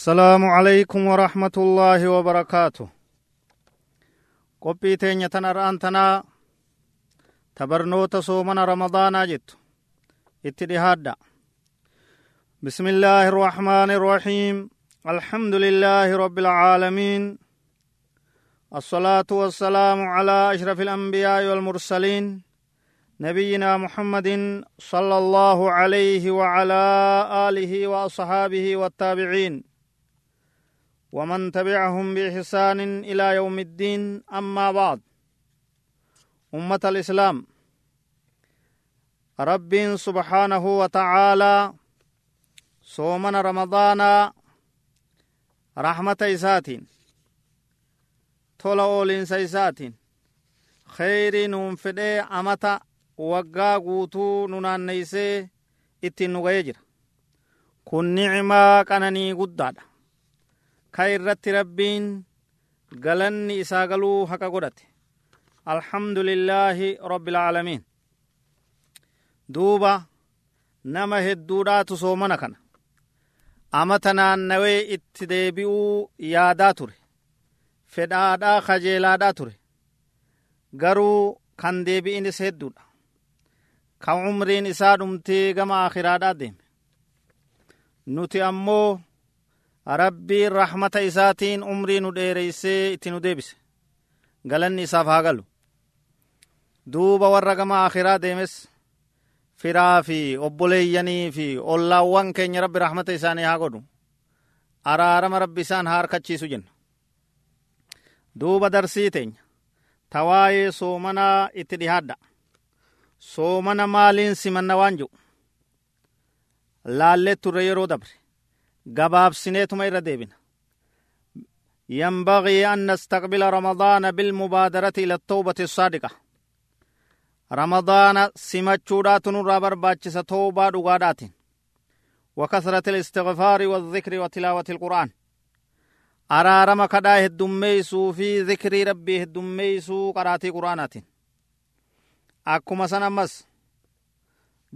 السلام عليكم ورحمة الله وبركاته. qophii teenya tan ar'aan tanaa tabarnoota soomana ramadaanaa jettu itti dhihaadha بسم الله الرحمن الرحيم. الحمد لله رب العالمين. الصلاة والسلام على أشرف الأنبياء والمرسلين. نبينا محمد صلى الله عليه وعلى آله وأصحابه والتابعين. ومن تبعهم بإحسان إلى يوم الدين أما بعد. أمة الإسلام رب سبحانه وتعالى صومنا رمضان رحمة إسات طول أول إسات خير نمفد أمتا وقا قوتو ننان نيسي إتنو غيجر. كن نعما كانني قدادا ka irratti rabbiin galanni isaa galuu haqa godhate. Alhamdu lillaahi rabbi alaalamiin duuba nama hedduudhaatu soomana kana. Amata naannawee itti deebi'uu yaadaa ture. Fedhaadhaa kajeelaadhaa ture. Garuu kan deebi'inis hedduudha. Kan umriin isaa dhumtee gama akhiraadhaa deeme. Nuti ammoo rabbiin rahmata isaatiin umrii nu dheereysee itti nu deebise. Galanni isaaf haa galu duuba warra gama akhiraa deemes. Firaa fi obboleeyyanii fi ollaawwan keenya rabbi rahmata isaanii haa godhu. Araarama rabbi isaan haa harkachiisu jenna. Duuba darsii teenya. Tawaayee soomanaa itti dhihaadha. Soomana maaliin simanna waan jedhu laallee turre yeroo dabre gabaabsineetuma irra deebina ينبغي أن نستقبل رمضان بالمبادرة إلى التوبة الصادقة رمضان سمتشورات نرى باتشس توبة دغادات وكثرة الاستغفار والذكر وتلاوة القرآن kadhaa heddummeeysuu fi zikrii rabbii heddummeeysuu qaraatii quraanaatiin akkuma san ammas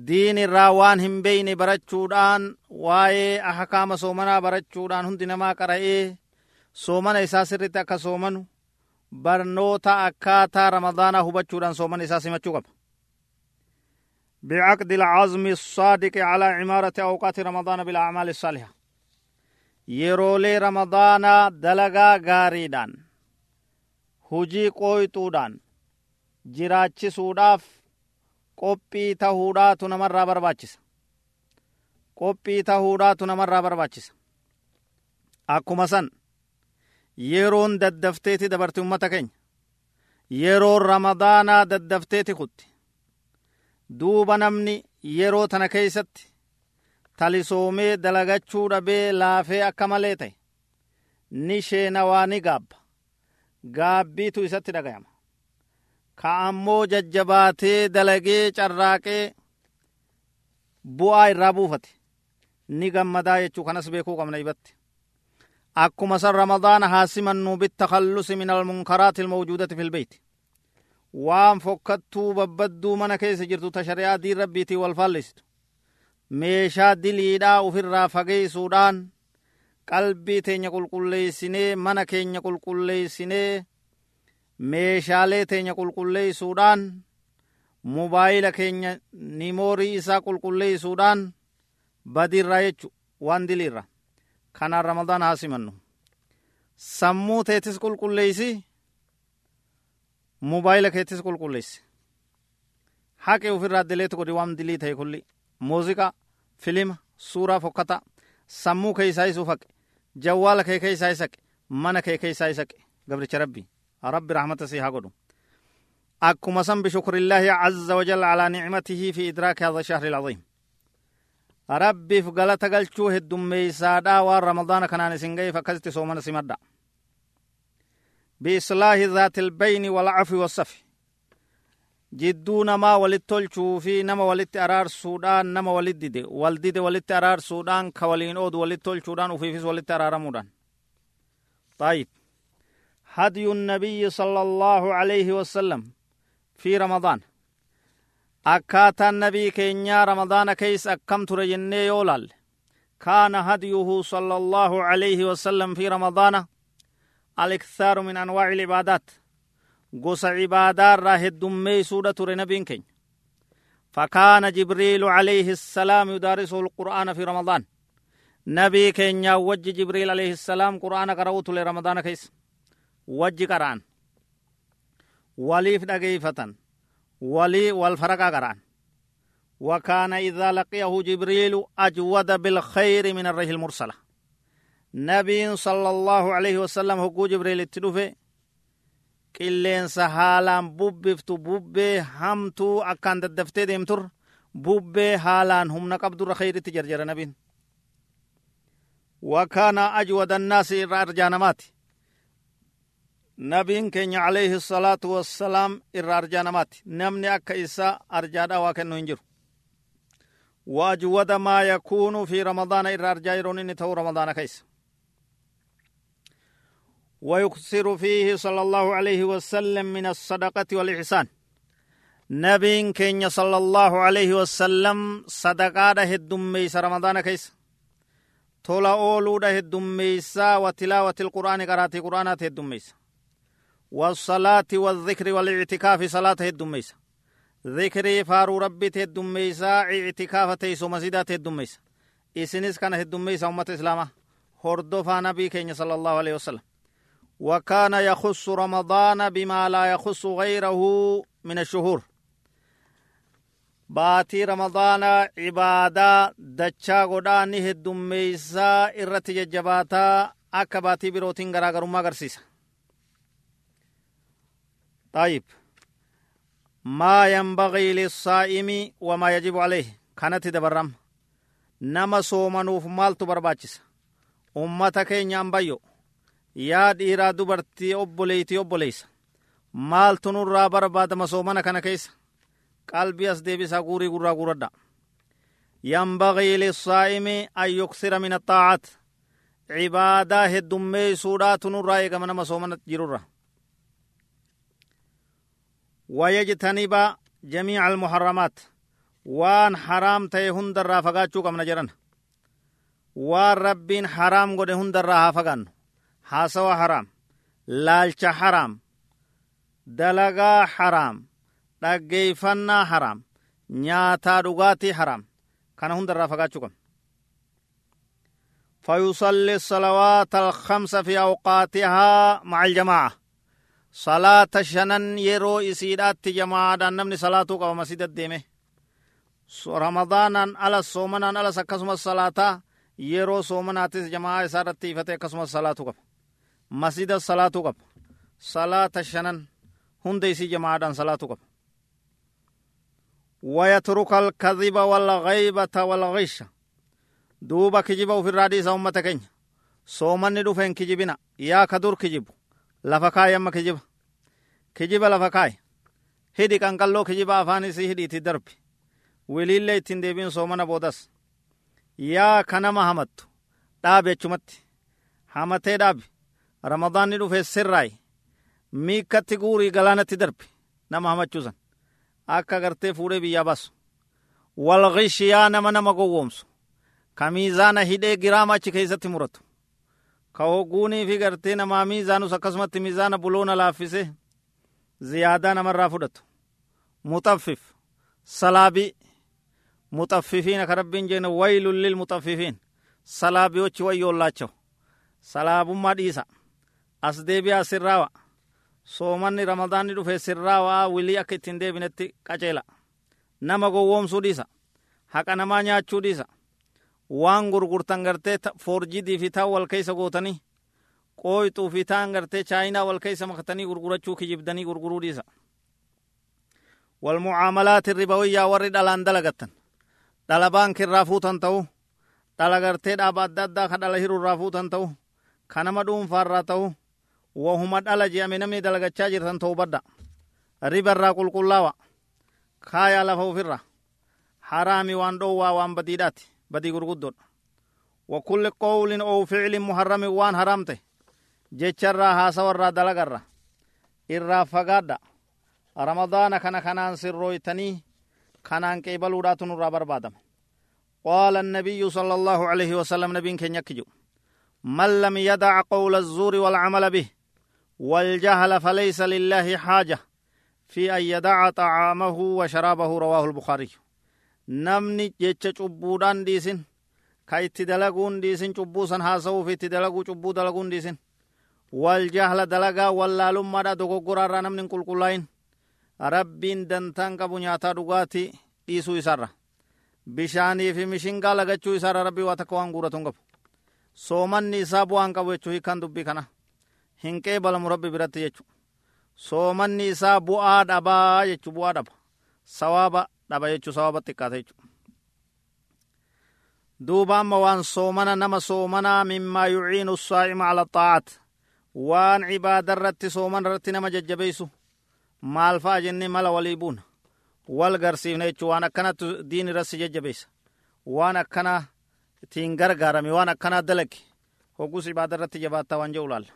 diin irraa waan hin beyne barachuudhaan waa'ee ahkaama soomanaa barachuudhaan hundi namaa qara'ee soomana isaa sirritti akka soomanu barnoota akkaataa ramadaanaa hubachuudhaan soomana isaa simachuu qaba بعقد العزم الصادق على عمارة أوقات رمضان بالأعمال الصالحة yeroolee ramadaanaa dalagaa gaariidhaan hujii qooyxuudhaan jiraachisuudhaaf qophii tahuudhaatu namarraa barbaachisa. Qophii tahuudhaatu namarraa barbaachisa. Akkuma san yeroon daddafteeti dabarti ummata keenya. Yeroon ramadaanaa daddafteeti kutti. Duuba namni yeroo tana keeysatti talisoomee dalagachuu dhabee laafee akka malee ta'e ni sheenawaa ni gaabba. Gaabbiitu isatti dhagayama ka ammoo jajjabaatee dalagee carraaqee bu'aa irraa buufate. Ni gammadaa jechuu kanas beekuu qabna ibatti. Akkuma san ramadaana haa simannu bittakallusi min almunkaraati ilmawjuudati fi lbeyti waan fokkattuu babbadduu mana keessa jirtu ta shari'aa diin rabbiitii wal faallisitu meeshaa diliidhaa ufirraa fageeysuudhaan qalbii teenya qulqulleeysinee mana keenya qulqulleeysinee meeshaalee teenya qulqulleeysuudhaan mubaayila keenya nimoorii isaa qulqulleeysuudhaan badiirraa jechu waan diliirra. Kanaan ramadaan haa simannu. Sammuu teetis qulqulleeysi mubaayila keetis qulqulleeysi haqe ufirraa dileetu godhi waan dilii ta'e kulli. Muuziqaa filima suuraa fokkata. Sammuu keeysaa isuu faqe jawwaala kee keeysaa isaqe mana kee keeysaa isaqe gabricha rabbi rabbi rahmata si haa godhu akkuma san bishukriillaahi caza wajal calaa nicmatihi fi idraaki hada shahri alcaziim rabbiif galata galchuu heddummeeysaadha waan ramadaana kanaan isin ga'eef akkasitti soomana simadha biislaahi dhaati ilbayni walcafi wassafi jidduu namaa walit tolchuu fi nama walitti araarsuudhaan nama walit dide wal dide walitti araarsuudhaan ka waliin oodu walit tolchuudhaan ufiifis walitti araaramuudhaan طيب هدي النبي صلى الله عليه وسلم في رمضان. keenyaa ramadaana keeysa akkam ture jennee yoo laalle كان هديه صلى الله عليه وسلم في رمضان. الإكثار من أنواع العبادات. قص عبادات راهد دمي سورة نبي كين فكان جبريل عليه السلام يدارسه القرآن في رمضان. نبي كين وجه جبريل عليه السلام قرآن قرأوت لرمضان كيس. وجه قرآن وليف دقيفة ولي والفرقا قرآن وكان إذا لقيه جبريل أجود بالخير من الريح المرسلة نبي صلى الله عليه وسلم هو جبريل التلوفي qilleensa haalaan bubbiftu bubbee hamtuu akkaan daddaftee deemtur bubbee haalaan humna qabdurra khayritti jarjara nabiin. وكان أجود الناس إرجانمات نبين كين عليه الصلاة والسلام إرجانمات نمني أكا إسا أرجادا وكنو ينجر وأجود ما يكون في رمضان إرجايرون نتو رمضان كيس ويكثر فيه صلى الله عليه وسلم من الصدقة والإحسان نبين كين صلى الله عليه وسلم صدقاء هدوميس رمضان كيس تولا أولو هدوميس وتلاوة القرآن قراتي قرآنات هدوميس والصلاة والذكر والاعتكاف صلاة هدوميس ذكري فارو ربي هدوميس اعتكاف تيسو مسجدات هدوميس إسنس كان هدوميس أمة إسلامة. هردوفا نبي كين صلى الله عليه وسلم. وكان يخص رمضان بما لا يخص غيره من الشهور. باتي رمضان عبادة دچا غداني هدوميسا إرتي akka baatii birootiin garaagarummaa agarsiisa طيب. ما ينبغي للصائم وما يجب عليه. كانت دبرم نما صومنوف مالتو برباچس أمتا كينيان بيو yaa dhiiraa dubartii obboleeytii obboleeysa maaltu nurraa barbaadama soomana kana keessa qalbii as deebisaa guurii gurraa guuradha ينبغي للصائم أن يكثر من الطاعات. عبادة هدومي سودا تنورا يغمنا مسومنا جرورا ويجتنب جميع المحرمات. وان حرام تي هندر رافقاتو كم نجرن وان ربين حرام قد هندر رافقان حاسو حرام. لالچا حرام. دلغا حرام. دقيفنا حرام. نياتا رغاتي حرام. كان هندر رافقاتو كم فيصلي الصلوات الخمسة في أوقاتها مع الجماعة. صلاة شنن يرو إسيدات جماعة نمني صلاة قوة مسجد الديمه رمضانا على الصومنا على سكسم الصلاة يرو صومناتس جماعة سارت فتة كسم الصلاة قوة masjida salaatuu qaba. Salaata shanan hunda isii jamaadhaan salaatuu qaba. ويترك الكذب والغيبة والغش دوبا كجب في الرادي أمة كين صومني دفن كجبنا يا كدور كجب لفكاي يما كجب كجب لفكاي هدي كان قالو كجب أفاني سي هدي تدرب وليلة تندبين صومنا بودس يا كنما همت دابي چمت همته دابي ramadaanni dhufe sirraay miikkatti guurii galaanatti darbe nama hamachuusan akka gartee fuudhee biyyaa baasu walgishiyaa nama nama gowwoomsu ka miizaana hidhee giraama achi keessatti muratu ka hogguunii fi gartee namaa miizaanus akkasumatti miizaana buloona laaffise ziyaadaa namarraa fudhatu muxaffif salaabii muxaffifiin akka rabbiin jeene waylun lilmuxaffifiin salaabiyochi wayyoollaachaw salaabummaa dhiisa as deebi'aa sirraawa soomanni ramadaanni dhufe sirraawaa wilii akka ittiin deebinetti qaceela nama gowwoomsuu dhiisa haqa namaa nyaachuu dhiisa waan gurgurtan gartee foorjidii fi taan wal keessa gootanii qooyxuu fi taan gartee chaayinaa wal keessa makatanii gurgurachuu kijibdanii gurguruu dhiisa والمعاملات الربوية ورد دلان دلغتن دلا بانك الرافوتن تو دلا غرتي دابا دادا خدلا هيرو الرافوتن تو كنما دوم فارا تو wahuma dhala je'ame namni dalagachaa jirtan ta'uu badda riba irraa qulqullaawa kaayaa lafa ufirra haraami waan dhoowwaa waan badiidhaati badii gurguddoodha وكل قول أو فعل محرم وان حرمته. جچرا هاسورا دلغرا. إرا فقادا رمضان كان كانان سرويتني كانان كيبلودات نورا بربادم قال النبي صلى الله عليه وسلم نبي كن يكجو من لم يدع قول الزور والعمل به والجهل فليس لله حاجة. في أن يدع طعامه وشرابه رواه البخاري. نمني جيتش چبودان ديسن ka itti dalaguun dhiisin cubbuu san haasa'uuf itti dalaguu cubbuu dalaguun dhiisin wal jahla dalagaa wallaalummaadha dogoggoraarraa namni hin qulqullaa'in rabbiin dantaan qabu nyaataa dhugaatii dhiisuu isarra bishaanii fi mishingaa lagachuu isarra rabbii waa takka waan guuratu hin qabu soomanni isaa bu'aan qabu jechuu hiikan dubbii kana hin qeebalamu rabbi biratti jechu soomanni isaa bu'aa dhabaa jechu bu'aa dhaba sawaaba dhaba jechuu sawaaba xiqqaata jechu duuba amma waan soomana nama soomanaa mimmaa yuciinu saa'ima ala xaa'at waan cibaada irratti sooman irratti nama jajjabeeysu maal fa'a jennee mala walii buuna? Wal garsiifne jechuu waan akkanatti diin irratti jajjabeeysa waan akkana ittiin gargaarame waan akkanaa dalage hoggus cibaada irratti jabaattaa waan jedhu laalla.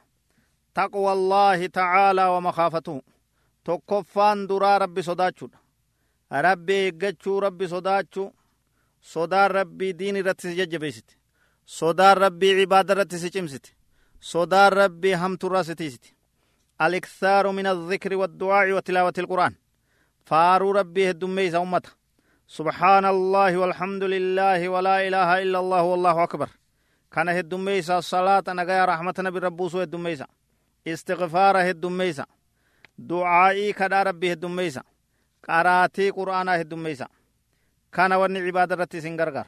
Taqwa allaahi tacaalaa wa makaafatuhu tokkoffaan duraa rabbi sodaachuudha rabbi eeggachuu rabbi sodaachuu sodaan rabbii diin irratti si jajjabeessite sodaan rabbii cibaada irratti si cimsite sodaan rabbii hamturraa si tiisite aliktaaru min aldikri waddu'aa'i wa tilaawati ilqur'aan faaruu rabbii heddummeeysa ummata سبحان الله والحمد لله ولا إله إلا الله والله أكبر كان هدوميسا صلاة نغايا رحمة نبي ربوسو هدوميسا استغفار هدوميسا دعائي كدا ربي هدوميسا قراتي قرآن هدوميسا كان وني عبادة رتي سنگرغر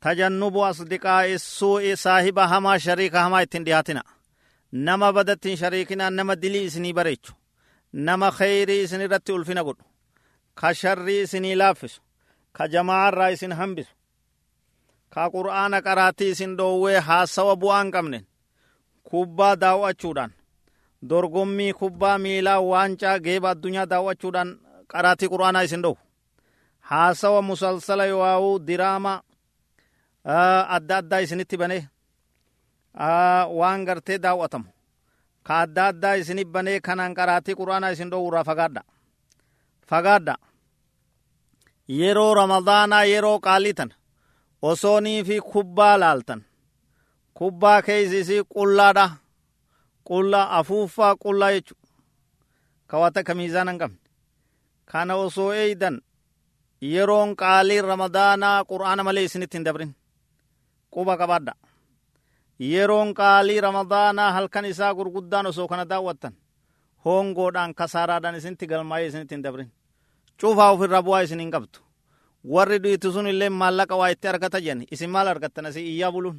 تجنب أصدقاء السوء صاحب هما شريك هما اتندياتنا نما بدت شريكنا نما دلي اسني بريچو نما خيري اسني رتي ألفنا قد كشري اسني لافس كجماعة را اسن همبس كقرآن قراتي اسن دووه حاسوا بوان قمنن kubbaa daawwachuudhaan. Dorgommii kubbaa miilaa waancaa geeba addunyaa daawwachuudhaan qaraatii quraanaa isin dhowu haasawa musalsala yoawuu diraama adda addaa isinitti banee waan gartee daawwatamu. Ka adda addaa isinit banee kanaan qaraatii quraanaa isin dhowurraa fagaadha. Fagaadha. Yeroo ramadaanaa yeroo qaalii tan osoonii fi kubbaa laaltan. Kubbaa keeysisii qullaadha qullaa afuuffaa qullaa jechu kawata ka miizaan hin qabne kana osoo eeydan yeroon qaaliin ramadaanaa qur'aana malee isinitti hin dabrin quba qabaadha yeroon qaalii ramadaanaa halkan isaa gurguddaan osoo kana daawwattan hongoodhaan kasaaraadhaan isinitti galmaa'ee isinitti hin dabrin cufaa ofirra bu'aa isin hin qabdu warri dhiitu sun illee maallaqa waa itti argata jenni isin maal argattan asii iyyaa buluun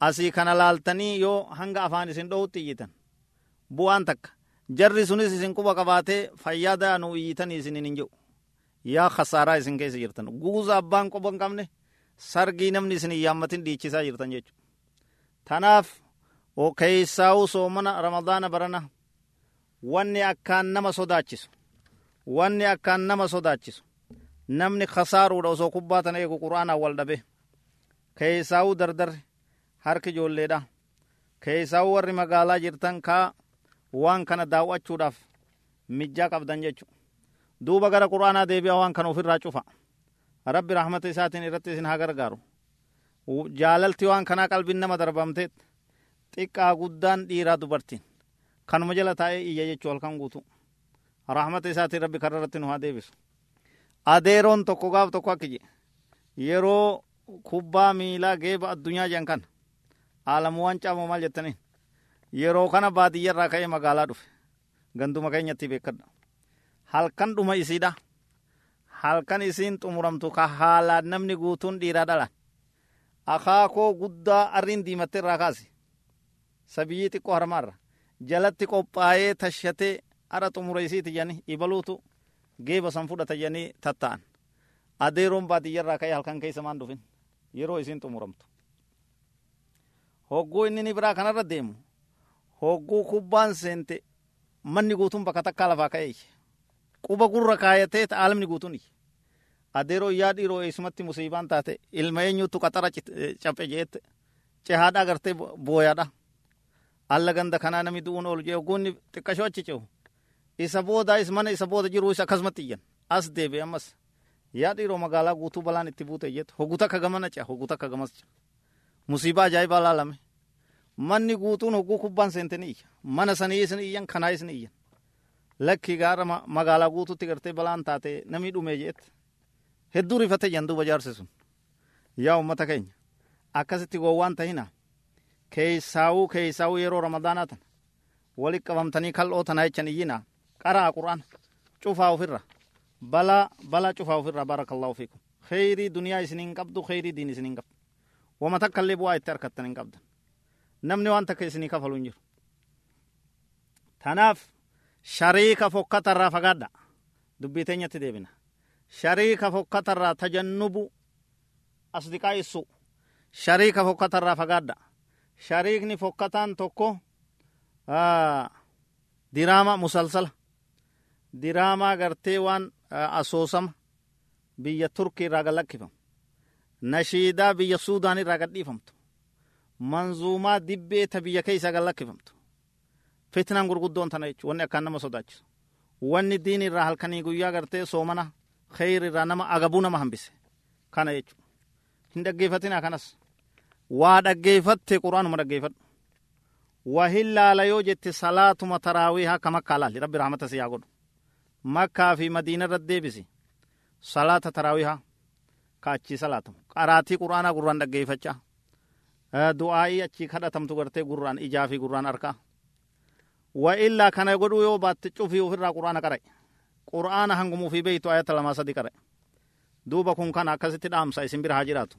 asii kana laaltanii yoo hanga afaan isin dhohutti iyyitan bu'aan takka. Jarri sunis isin quba qabaatee fayyaada nu iyyitanii isinin hin jedhu yaa khasaaraa isin keessa jirtan. Guuza abbaan quba hin qabne sargii namni isin yaammatin dhiichisaa jirtan jechu tanaaf keeysaa'uu soomana ramadaana barana. Wanni akkaan nama sodaachisu wanni akkaan nama sodaachisu namni khasaaruudha osoo kubbaa tana eegu qur'aanaan wal dhabe keeysaa'uu dardarre harki ijoolleedha keeysaa'uu warri magaalaa jirtan kaa waan kana daawwachuudhaaf mijjaa qabdan jechu duuba gara qur'aanaa deebi'a waan kana ofirraa cufa rabbi rahmata isaatiin irratti isin haa gargaaru jaalalti waan kanaa qalbiin nama darbamteet xiqqaa guddaan dhiiraa dubartiin kanuma jala taa'ee iyya jechuu halkan guutu rahmata isaatiin rabbi karra irratti nu haa deebisu adeeroon tokko gaaf tokko akki je yeroo kubbaa miilaa geeba addunyaa jedhan kana aalamu wancaa moo maal jettaniin yeroo kana baadiyyarraa ka'ee magaalaa dhufe ganduma keenyatti beekadha halkan dhuma isiidha halkan isiin xumuramtu ka haalaan namni guutuun dhiiraa dhalan akaakoo guddaa arriin diimatte irraa kaase sabiyyii xiqqoo harmaarra jalatti qophaa'ee tashatee ara xumura isiiti jani. Ibaluutu geeba san fudhata janii tatta'an. Adeeroon baadiyyarraa ka'ee halkan keessa maan dhufin yeroo isiin xumuramtu hogguu inni ni biraa kanarra deemu hogguu kubbaan seente manni guutuun bakka takkaa lafaa ka'ee quba gurra kaayatee aalamni guutuun adeeroo yaa dhiiroo eessumatti musiibaan taate ilma eenyuutu qaxara caphe jeette cehaadha agartee booyaadha alla ganda kanaa nami du'uun oolu jee hogguunni xiqqashoo achi cehu isa boodaa is mana isa booda jiruu isa akkasumatti iyyan as deebi'e ammas yaa dhiiroo magaalaa guutuu balaan itti buute jettu hogu takka gamana ce'a hogu takka gamas ce'a musiibaa ajaa'ibaa laalame manni guutuun hogguu kubbaan seente ni iyya mana sanii isin iyyan kanaa isin iyyan lakki gaara magaalaa guututti gartee balaan taate namni dhumee jeette hedduu rifate jan duuba jaarsi sun yaa ummata keenya akkasitti gowwaan tahina keeysaawuu keeysaawuu yeroo ramadaanaa tan walit qabamtanii kal'oo tanaa jechan iyyina qaraa qur'aan cufaa ofirra balaa balaa cufaa ofirra barakallahu fiikum kheyrii duniyaa isiniin qabdu kheyrii diin isiniin qabdu wama takka illee bu'aa itti harkattan hin qabdan namni waan takka isinii kafalu hin jiru tanaaf shariika fokkatarraa fagaadha dubbii teenyatti deebina shariika fokkatarraa tajannubu asdiqaa issu shariika fokkatarraa fagaadha shariikni fokkataan tokko diraama musalsala diraamaa gartee waan asoosama biyya turkii irraa gallakkifamu nashiidaa biyya suudaan irraa gadhiifamtu. Manzuumaa dibbee ta biyya keeysa gallakkifamtu. Fitnaan gurguddoon tana jechu wanni akkaan nama sodaachisu. Wanni diin irraa halkanii guyyaa gartee soomana kheyr irraa nama agabuu nama hambise. Kana jechu hin dhaggeeffatinaa kanas. Waa dhaggeeffatte qur'aanuma dhaggeeffadhu. Wahin laala yoo jette salaatuma taraawihaa ka makkaa laalli. Rabbi rahmata si yaa godhu. Makkaa fi madiina irratti deebisi. Salaata taraawihaa ka achii salaatamu qaraatii qur'aanaa gurraan dhaggeeffachaa du'aa'ii achii kadhatamtu gartee gurraan ijaa fi gurraan harkaa wa illaa kana godhuu yoo baatte cufii ofirraa qur'aana qara'e qur'aana hangumuu fi beeytu ayata lamaa sadi qara'e duuba kun kana akkasitti dhaamsa isin bira haa jiraatu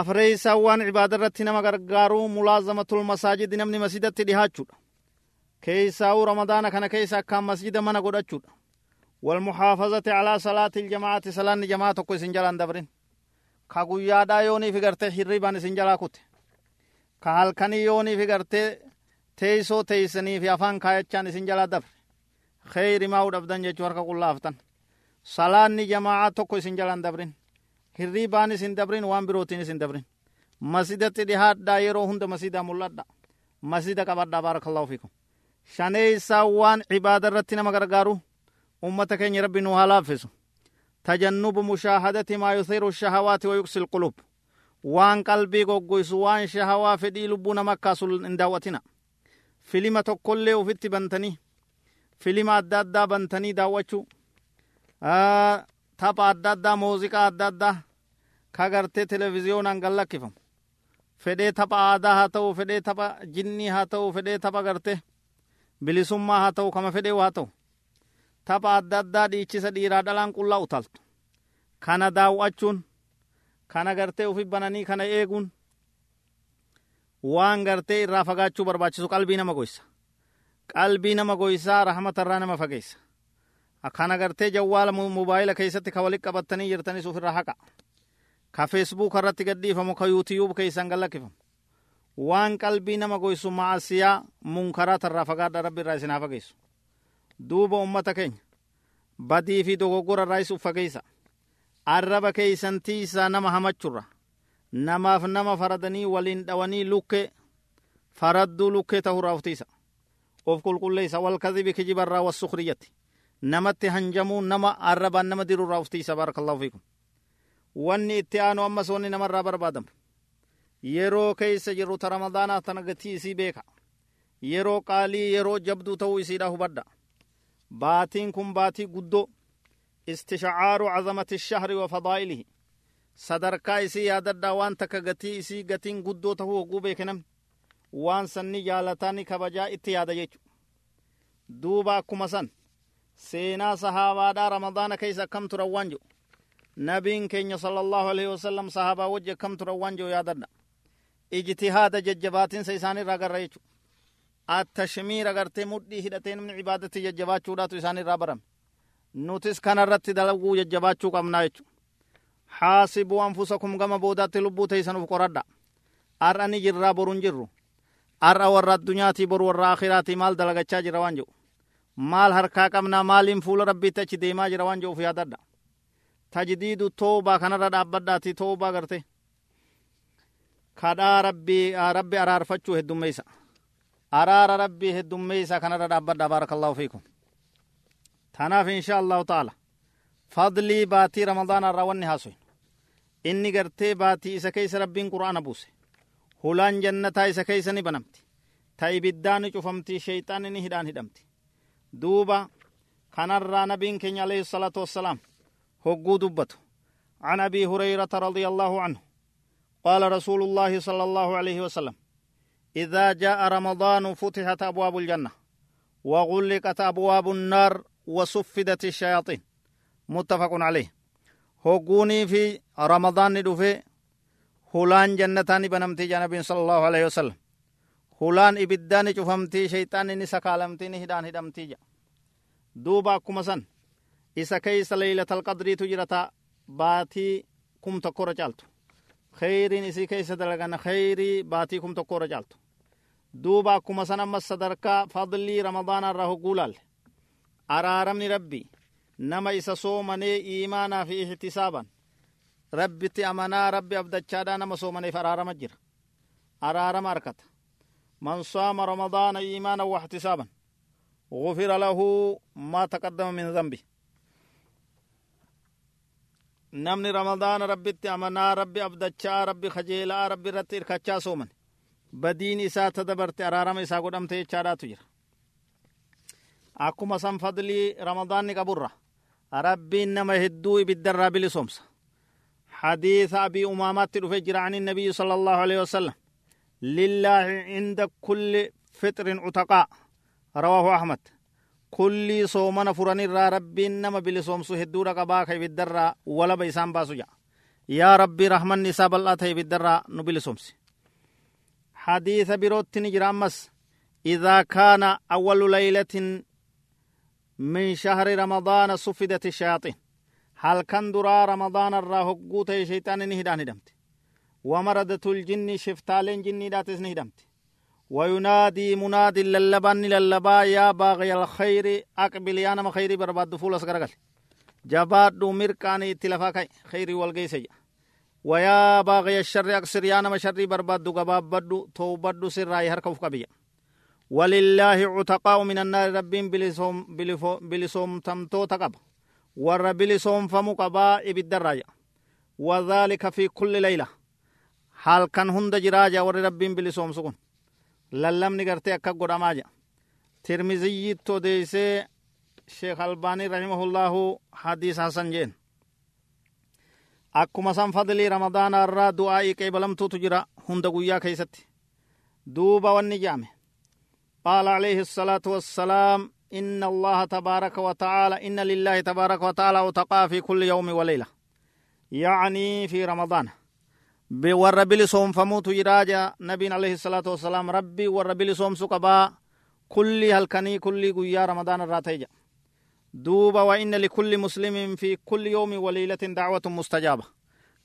afreeysaa waan cibaada irratti nama gargaaruu mulaazamatul masaajidi namni masjidatti dhihaachuudha keeysaa'uu ramadaana kana keessa akkaan masjida mana godhachuudha calaa salaati iljamaacati salaanni jamaa tokko isin jalaan dabrin ka guyyaadhaa yooniif gartee hirribaan isin jalaa kute ka halkanii yooniif gartee teeysoo teeysanii fi afaan kaayachaan isin jalaa dabre kheyri maa'uu dhabdan jechuu harka qullaaftan salaanni jamaacaa tokko isin jalaan dabrin hirribaan isin dabrin waan birootiin isin dabrin masjidatti dhihaadhaa yeroo hunda masjidaa mul'adha masjida qabadhaa baarakallahu fiikum shaneeysaa waan cibaada irratti haa laaffisu tajannubu mushaahadati maa yuthiru shahawaati wa yuksi lqulub waan qalbii goggoysu waan shahawaa fedhii lubbuu nama akkaasu hin daawwatina filima tokkollee ufitti bantanii filima adda addaa bantanii daawwachuu tapha adda addaa muuziqaa adda addaa ka gartee televiziyoonaan gallakkifamu fedhee tapha aadaa haa ta'u fedhee tapha jinnii haa ta'u fedhee tapha gartee bilisummaa haa ta'u tapha adda addaa dhiichisa dhiiraa dhalaan qullaa utaltu kana daawwachuun kana gartee ufi bananii kana eeguun waan gartee irraa fagaachuu barbaachisu qalbii nama goysa qalbii nama goysaa rahmatarraa nama fageessa kana gartee jawwaala mobaayila keessatti ka walit qabattanii jirtanis ufirra haqa ka feesbuuk irratti gadhiifamu ka yuutiyuub keessan gallakkifamu waan qalbii nama goysu maasiyaa munkaraata fagaadha rabbi irraa isin haa fageessu duuba ummata keenya badii fi dogoggora irraa is uffageeysa arraba keeysantiisaa nama hamachurra namaaf nama faradanii waliin dhawanii lukkee faradduu lukkee tahurraa uftiisa of qulqulleeysa walkadhibi kijibarraa wassukriyatti namatti hanjamuu nama arrabaan nama dirurraa uftiisa baarakallahu fiikum wanni itti aanu ammas wanni namarraa barbaadamu yeroo keeysa jirru ta ramadaanaa tana gatii isii beeka yeroo qaalii yeroo jabduu ta'uu isiidha hubadha baatiin kun baatii guddoo istishcaaru cazamati shahri wa fadaa'ilihi sadarkaa isii yaadadhaa waan takka gatii isii gatiin guddoo tahuu hogguu beeke namni waan sanni jaalataani kabajaa itti yaada jechu duuba akkuma san seenaa sahaabaadhaa ramadaana keeysa akkam turan waan jedhu nabiin keenya sala allahu alaihi wasalam sahaabaa wajji akkam turan waan jedhu yaadadha ijtihaada jajjabaatinsa isaanirraa garra jechu attashmiira gartee mudhii hidhatee namni cibaadatti jajjabaachuudhaatu isaanirraa barame nutis kanarratti dalaguu jajjabaachuu qabnaa jechu haasibuu anfusakum gama boodaatti lubbuu teeysan uf qoradha ar'a ni jirraa borun jirru ar'a warra addunyaatii boru warra akhiraatii maal dalagachaa jira waan jedhu maal harkaa qabnaa maaliin fuula rabbiitti achi deemaa jira waan jedhu uf yaadadha tajdiidu toobaa kanarra dhaabbadhaati toobaa garte kadhaa rabbi araarfachuu heddummeeysa araara rabbii heddummeeysa kanarra dhaabbadha baarakallahu fiikum tanaaf insha allahu taala fadlii baatii ramadaana irraa wanni haasoyin inni gartee baatii isa keeysa rabbiin qur'aana buuse hulaan jannataa isa keeysa ni banamti ta ibiddaa ni cufamti sheyxaanni ni hidhaan hidhamti duuba kanarraa nabiin keenya alayhi salaatu wassalaam hogguu dubbatu عن ابي هريره رضي الله عنه قال رسول الله صلى الله عليه وسلم إذا جاء رمضان فتحت أبواب الجنة وغلقت أبواب النار وصفدت الشياطين. متفق عليه. هقوني في رمضان ندفه هلان جنتان بنمتي جنبين صلى الله عليه وسلم. هلان إبدان شفمتي شيطان نسا كالمتي نهدان هدمتي جا. دوبا كمسن. إسا كيس ليلة القدر تجرتا باتي كم تكور جالتو. خيرين إسي كيس دلغن خيري باتي كم تكور جالتو. دوبا كمسن أما صدركا فضلي رمضان الرهو قولال أرارمني ربي nama isa soomanee iimaanaa fi ihtisaaban rabbitti amanaa rabbi abdachaadhaa nama soomaneef araarama jira araarama arkata man saama ramadaana iimaanan واحتسابا غفر له ما تقدم من ذنبه namni ramadaana rabbitti amanaa rabbi abdachaa rabbi kajeelaa rabbi irratti irkachaa sooman badiin isaa ta dabarte araarama isaa godhamte jechaadhaatu jira. Akkuma san fadlii ramadaanni qaburra. ربين نما هدو بالدرا بلسومس حديث أبي أمامات رفجر عن النبي صلى الله عليه وسلم لله عند كل فطر عتقاء رواه أحمد كل صومنا فرن را ربين نما بلسومس هدو رقباك بالدرا ولا بيسان باسو يا ربي رحمن نساب الله تي بالدرا نبلسومس حديث بروت نجرامس. إذا كان أول ليلة من شهر رمضان صفدت الشياطين. هل كان درا رمضان الرا هقوت شيطان نهدان هدمت ومردة الجن شفتالين جني داتس نهدمت. وينادي منادي للبان للبا يا باغي الخير أقبل يا نما خيري برباد فول أسكرقل. جباد مركاني تلفا خيري والقيسي ويا باغي الشر أكسر يا نما شري برباد قباب بدو تو بدو سراي هركوف قبيا ولله عتقاء من النار ربين بلسوم بلسوم تمتو تقب ور بلسوم فمو قبا إبد الراجع وذلك في كل ليلة. حال كان هند جراجة ور ربين بلسوم سكون. للم نگرتي أكا قراماجا ترمزي تو ديسي شيخ ألباني رحمه الله حديث حسن جين. Akkuma san fadlii ramadaana irraa du'aa'ii qeebalamtuutu jira hunda guyyaa keeysatti duuba wanni jaame. قال عليه الصلاة والسلام إن الله تبارك وتعالى إن لله تبارك وتعالى وتقى في كل يوم وليلة يعني في رمضان بور بلسوم فموت يراجع نبي عليه الصلاة والسلام ربي ور بلسوم سقبا كل هلكني كل قيا رمضان الراتيجا دوبا وإن لكل مسلم في كل يوم وليلة دعوة مستجابة.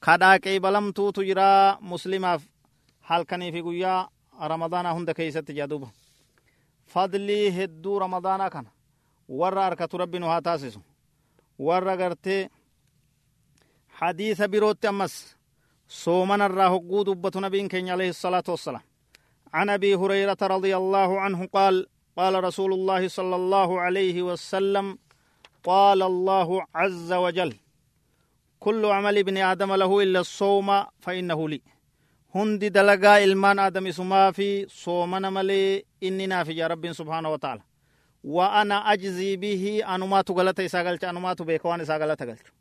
كدا كيبلم تو تجرا مسلمة هلكني في قيا رمضان هند كيست جادوبا fadlii hedduu ramadaanaa kana warra arkatu rabbi nu haa taasisu warra gartee hadiisa birootti ammas soomanarraa hogguu dubbatu nabiin keenya alayhi الصلاة والسلام. عن أبي هريرة رضي الله عنه قال قال رسول الله صلى الله عليه وسلم قال الله عز وجل كل عمل ابن آدم له إلا الصوم فإنه لي. هند دلقا إلمان آدم سما في صومنا ملي إننا في رب سبحانه وتعالى. وأنا أجزي به أنمات غلطة إساقلت أنمات بيكوان إساقلت غلطة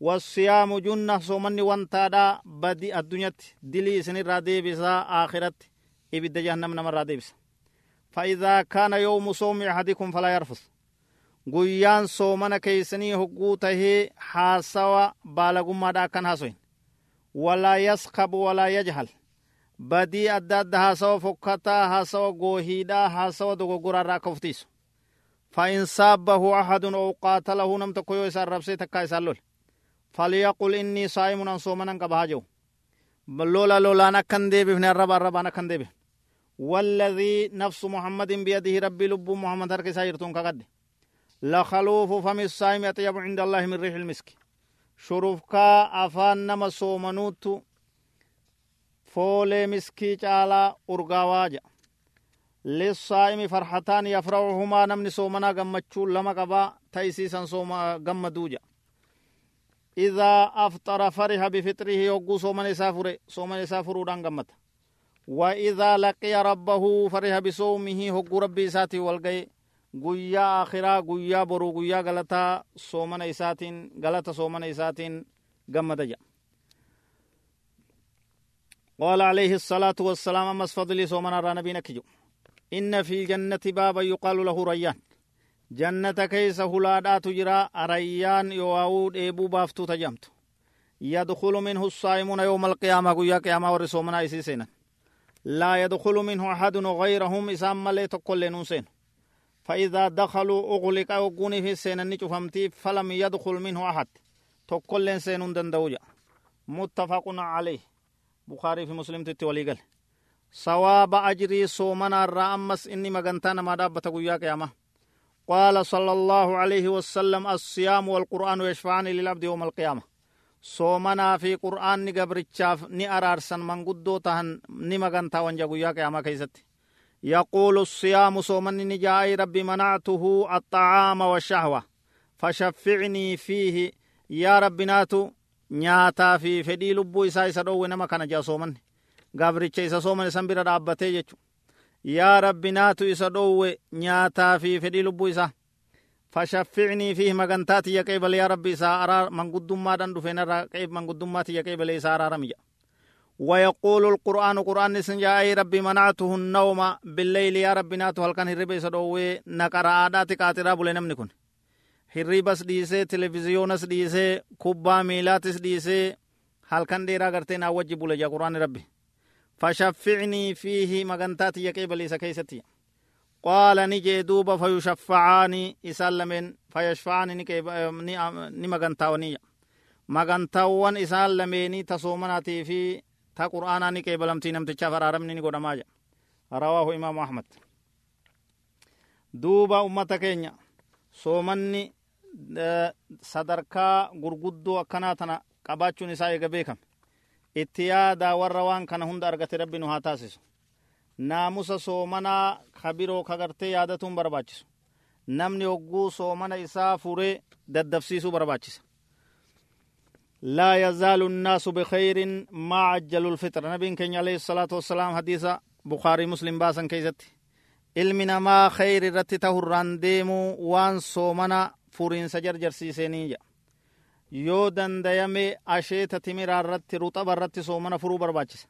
والصيام جنة صومني وانتا دا بدي الدنيا دلي سنر رادي بسا آخرت إبدا جهنم نمر رادي بسا فإذا كان يوم صوم أحدكم فلا يرفض guyyaan soomana keeysanii hogguu tahee haasawa baalagummaadha akkan haasoyin. ولا يسخب ولا يجهل بدي أداد هاسو فكتا هاسو غوهيدا هاسو دوغورا راكفتيس فإن سابه أحد أو قاتله نم تكويو إسار ربسي تكا إسار فليقل إني صائم أن صومنا قبهاجو لولا لولا نكن دي بفن الرب الرب نكن دي والذي نفس محمد بيده ربي لب محمد هركي سايرتون كقد لخلوف فم الصائم يطيب عند الله من ريح المسك shurufkaa afaan nama soomanuuttu foolee miskii caalaa urgaawaa jedha lissaa'imi farxataan yafracuhumaa namni soomanaa gammachuu lama qabaa ta isiisan sooma gammaduu jedha إذا أفطر فرح بفطره يوقو صومن إسافر صومن إسافر قمت وإذا لقي ربه فرح بصومه هقو ربي إساتي والقي guyyaa akhiraa guyyaa boruu guyyaa galataa soomana isaatiin galata soomana isaatiin gammada jedha قال عليه الصلاة والسلام أمس فضلي صومنا را نبينا كجو إن في الجنة بابا يقال له ريان جنة كيس هلادا تجرى ريان يواود إبو بافتو تجمت يدخل منه الصائمون يوم القيامة قيا قيامة ورسومنا إسيسينا لا يدخل منه أحد غيرهم إسام ملي تقل نوسين فإذا دخلوا أغلق أغوني في سينني فمتي فلم يدخل منه أحد. تقل سينون دندوجا متفق عليه. بخاري في مسلم تتولي قال صواب أجري صومنا الرأمس إني مغنتان ما دابة قياك يا قال صلى الله عليه وسلم الصيام والقرآن يشفعان للعبد يوم القيامة. صومنا في قرآن نقبرتشاف ني أرارسن من قدو تهن ني مغنتا وانجا قياك يا كيستي يقول الصيام صومن نجاي ربي منعته الطعام والشهوة فشفعني فيه. يا ربي ناتو نياتا في فدي لبو إسا إسا دوو كان جا صومن غابر إسا صومن سنبرا رابطي يا ربي ناتو إسا دوو نياتا في فدي لبو إسا. فشفعني فيه مغنتاتي يا يا ربي إسا أرار من قدوم ما دندو فينا را كيب من قدوم ما تي يا كيبل إسا أرار ويقول القرآن قرآن سنجا أي ربي منعته النوم بالليل يا ربي ناتو هل كان هربي سدوه نقر آداتي قاتل أبو لنم نكون هربي بس ديسي تلفزيون اس ديسي كوبا ميلات اس ديسي هل كان ديرا غرتين أوجب لجا قرآن ربي. فشفعني فيه مغنتاتي يقيب ليس كيستي قال نجي دوبا فيشفعاني إسالمين فيشفعاني نكي نمغنتاوني مغنتاوان إسالميني تصومناتي في ta qur'aanaa ni qeebalamtii namtichaaf araaramni ni godhamaa jedha rawaahu imaamu ahmad duuba ummata keenya soomanni sadarkaa gurguddoo akkanaa tana qabaachuun isaa eega beekame itti yaadaa warra waan kana hunda argate rabbi nu haa taasisu naamusa soomanaa kabiroo kagartee yaadatuun barbaachisu namni hogguu soomana isaa furee daddafsiisuu barbaachisa لا يزال الناس بخير ما عجلوا الفطر نبي كان عليه الصلاة والسلام حديث بخاري مسلم باسن كيزت علمنا ما خير رتي تهران ديمو وان صومنا furiinsa jarjarsiiseenii yoo dandayame asheeta timiraa irratti ruxaba irratti soomana furuu barbaachisa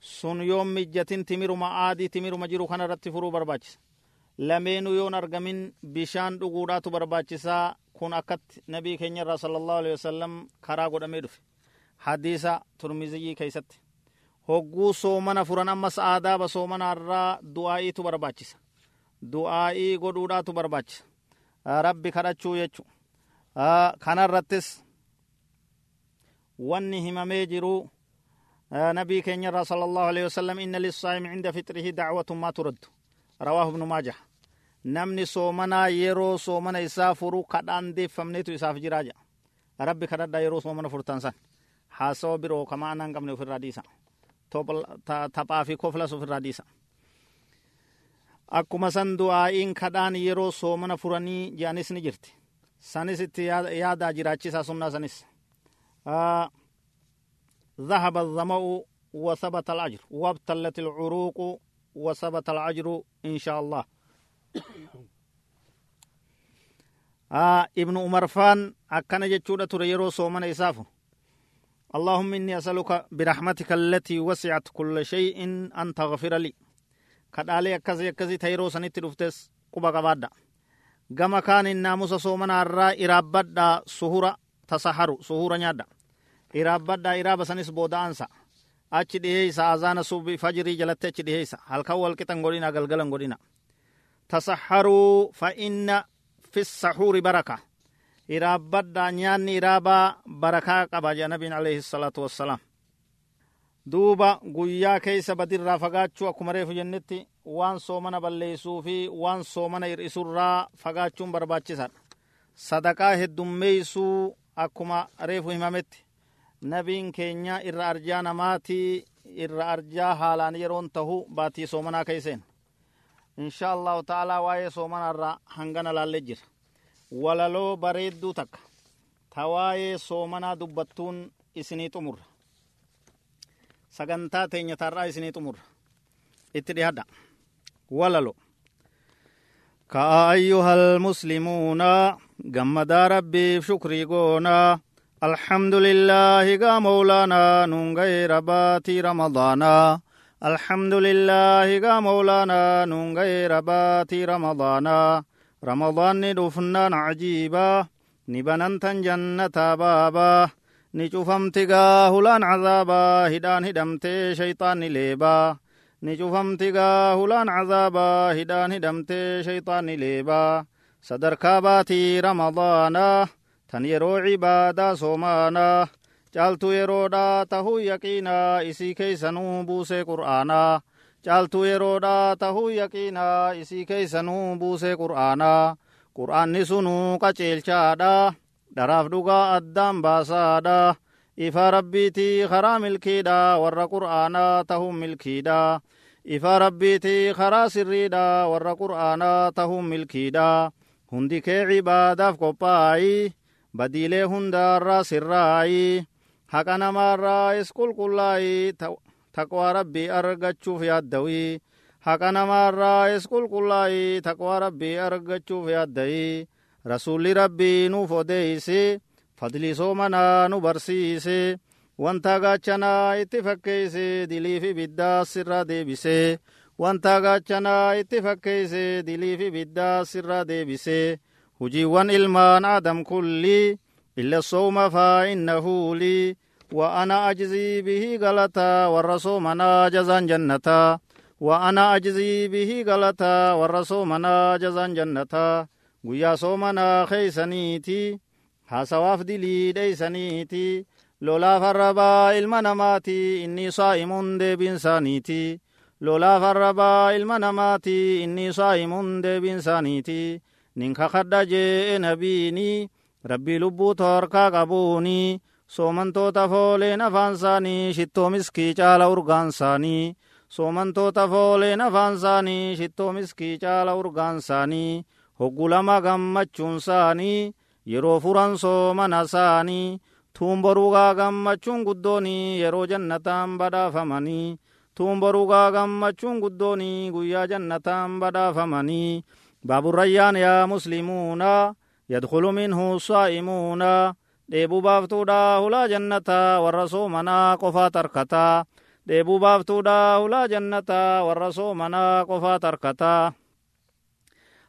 sun yoo mijjatin timiruma aadii timiruma jiru kana irratti furuu barbaachisa lameenuu yoon argamin bishaan dhuguudhaatu barbaachisaa kun akkatti nabii keenya irraa sala allahu alehi wasalam karaa godhamee dhufe. Hadiisa turmiziyii keeysatti. Hogguu soomana furan ammas aadaaba soomana irraa du'aa'iitu barbaachisa. Du'aa'ii godhuudhaatu barbaachisa. Rabbi kadhachuu jechu kanarrattis wanni himamee jiru nabii keenya irraa sala allahu alehi wasalam inna lissaa'imi cinda fitrihi dacwatun maa turaddu. Rawaahu ibnu maajah namni soomanaa yeroo soomana isaa furu kadhaan deeffamneetu isaaf jiraa jedha rabbi kadhadha yeroo soomana furtan san haasawa biroo kama anaan qabne ufirraa dhiisa taphaa fi koflas ufirraa dhiisa akkuma san du'aa'iin kadhaan yeroo soomana furanii je'anis ni jirti sanis itti yaadaa jiraachisaa sunnaa sanis ذهب الظمأ وثبت الأجر وابتلت العروق وثبت الأجر إن شاء الله آه ابن عمر فان أكن جتشودة تريرو سومن إسافه اللهم إني أسألك برحمتك التي وسعت كل شيء أن تغفر لي akkasii ta yeroo sanitti dhuftes quba qabaadha gama kaanin naamusa soomana irraa iraabbadha suhura tasaharu suhura nyaadha iraabbadha iraaba sanis booda'ansa achi dhiheeysa azaana subi fajrii jalatti achi dhiheeysa halkan walqixan godhina galgalan godhina tasaharuu fa inna fi sahuuri baraka. Iraabbadha nyaanni iraabaa barakaa qaba jea nabiin alayhi salaatu wassalaam duuba guyyaa keeysa badirraa fagaachuu akkuma reefu jennetti waan soomana balleeysuu fi waan soomana hir'isurraa fagaachuun barbaachisaadha. Sadaqaa heddummeeysuu akkuma reefu himametti. Nabiin keenya irra arjaa namaatii irra arjaa haalaan yeroon tahu baatii soomanaa keeyseen insha allahu ta'aalaa waa'ee soomanarraa hangana laallee jira walaloo bareedduu takka tawaayee soomanaa dubbattuun isinii xumurra sagantaa teenya tarraa isinii xumurra itti dhihadha walalo ka ayyuha almuslimuuna gammadaa rabbiif shukrii goonaa الحمد لله قا مولانا نون غير باتي رمضانا الحمد لله قا مولانا نون غير باتي رمضانا رمضان ندفنا عجيبا نبننتا جنة بابا نشوفمت قا هلان عذابا هدان هدمت شيطان ليبا نشوفمت قا هلان عذابا هدان هدمت شيطان ليبا صدر كاباتي رمضانا yeroo cibaadaa soomaanaa caaltuu yeroodhaa tahuu yaqiinaa isii keeysanuu buusee qur'aanaa caaltuu yeroodhaa tahuu yaqiinaa isii keeysanuu buusee qur'aanaa qur'aanni sunuu qaceelchaadha dharaaf dhugaa addaan baasaadha. Ifaa rabbiitii karaa milkiidha warra qur'aanaa tahuu milkiidha. Ifaa rabbiitii karaa sirriidha warra qur'aanaa tahuu milkiidha. Hundi kee cibaadaaf qophaayi badiilee hundaarraa sirraayi haqa is qulqullaayi taqwaa rabbii argachuuf yaaddawi haqa namaarraa is qulqullaayi taqwaa rabbii argachuuf yaaddayi rasuulli rabbii nuuf odeeyse fadli soomanaa nu barsiise wanta gaachanaa itti fakkeeyse diliif ibiddaa sirraa deebise wanta gaachanaa itti fakkeeyse diliif ibiddaa sirraa deebise hujiiwwan ilmaan aadam kulli illa sooma faa'innahu lii wa ana ajzii bihi galata warra soomanaa jazaan jannata wa ana ajzii bihi galata warra soomanaa jazaan jannata guyyaa soomanaa keeysaniiti haasawaaf dilii dheeysaniiti lolaaf arrabaa ilma namaati inni saa'imuun deebiinsaaniiti lolaaf arrabaa ilma namaati rabbii lubbuu torkaa qabuuni soomantoota fooleen afaan isaanii shittoo miskii caala urgaan isaanii soomantoota fooleen afaan isaanii shittoo miskii caala urgaan isaanii hoggulama gammachuun isaanii yeroo furan soomana isaanii tuumborugaa gammachuun guddoonii yeroo jannataan badhaafamanii tuumborugaa gammachuun guddoonii guyyaa jannataan badhaafamanii الريان يا مسلمون يدخل منه الصائمون dheebuu baaftuudha hulaa jannataa warra soomanaa qofaa tarkataa dheebuu baaftuudha hulaa jannataa warra soomanaa qofaa tarkataa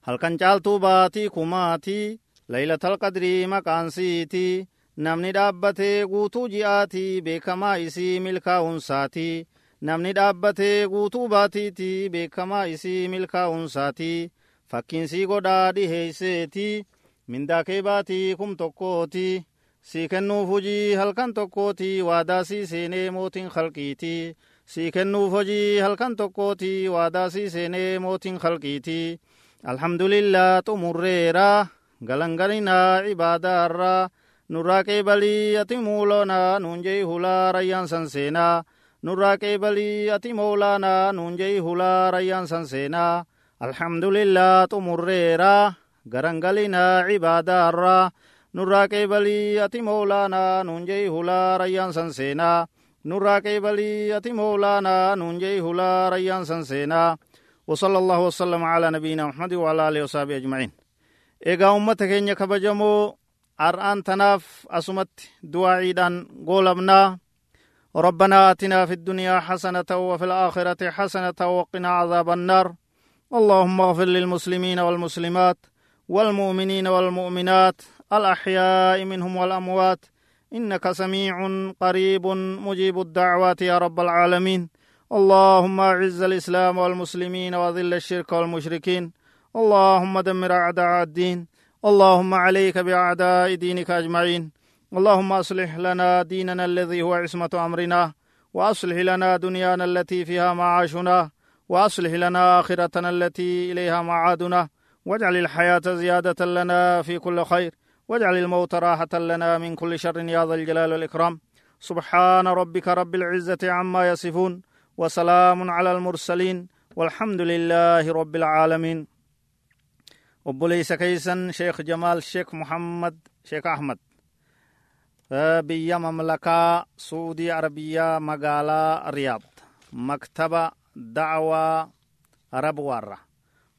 halkan caaltuu baatii kumaatii laylatal qadrii maqaansiiti namni dhaabbatee guutuu ji'aatii beekamaa isii milkaa'unsaati namni dhaabbatee guutuu baatiiti beekamaa isii milkaa'unsaati fakkiinsii godhaa dhiheeyseeti mindaa kee baatii kum tokkooti sii kennuuf hojii halkan tokkooti waadaa sii seenee mootiin halqiiti sii kennuuf hojii halkan tokkooti waadaa sii seenee mootiin halqiiti alhamdulillaa xumurreera galangalinaa cibaadaarraa nurraa qeebalii ati muuloonaa nuun jei hulaa rayyaan san seenaa nurraa qeebalii ati moolaanaa nuun jei hulaa rayyaan san seenaa alhamdulillah xumurreera garangalinaa cibaadaarraa nurraa qeebalii ati moolaanaa nuun jei hulaa rayyaan san seenaa nurraa qeebalii ati moolaanaa nuun jei hulaa rayyaan san seenaa وصلى الله وسلم على نبينا محمد وعلى آله وصحبه أجمعين إيغا أمة كينيا كبجمو أرآن تناف أسمت دعائيدا قولبنا ربنا آتنا في الدنيا حسنة وفي الآخرة حسنة وقنا عذاب النار اللهم اغفر للمسلمين والمسلمات والمؤمنين والمؤمنات الأحياء منهم والأموات. إنك سميع قريب مجيب الدعوات يا رب العالمين. اللهم أعز الإسلام والمسلمين وذل الشرك والمشركين. اللهم دمر أعداء الدين. اللهم عليك بأعداء دينك أجمعين. اللهم أصلح لنا ديننا الذي هو عصمة أمرنا وأصلح لنا دنيانا التي فيها معاشنا وأصلح لنا آخرتنا التي إليها معادنا. واجعل الحياة زيادة لنا في كل خير. واجعل الموت راحة لنا من كل شر يا ذا الجلال والإكرام. سبحان ربك رب العزة عما يصفون وسلام على المرسلين والحمد لله رب العالمين. obboleeysa keeysan sheekh jamaal sheekh muhammad sheekh ahmad biyya mamlakaa suudii arabiyaa magaalaa riyaad maktaba dacwaa rabwaarra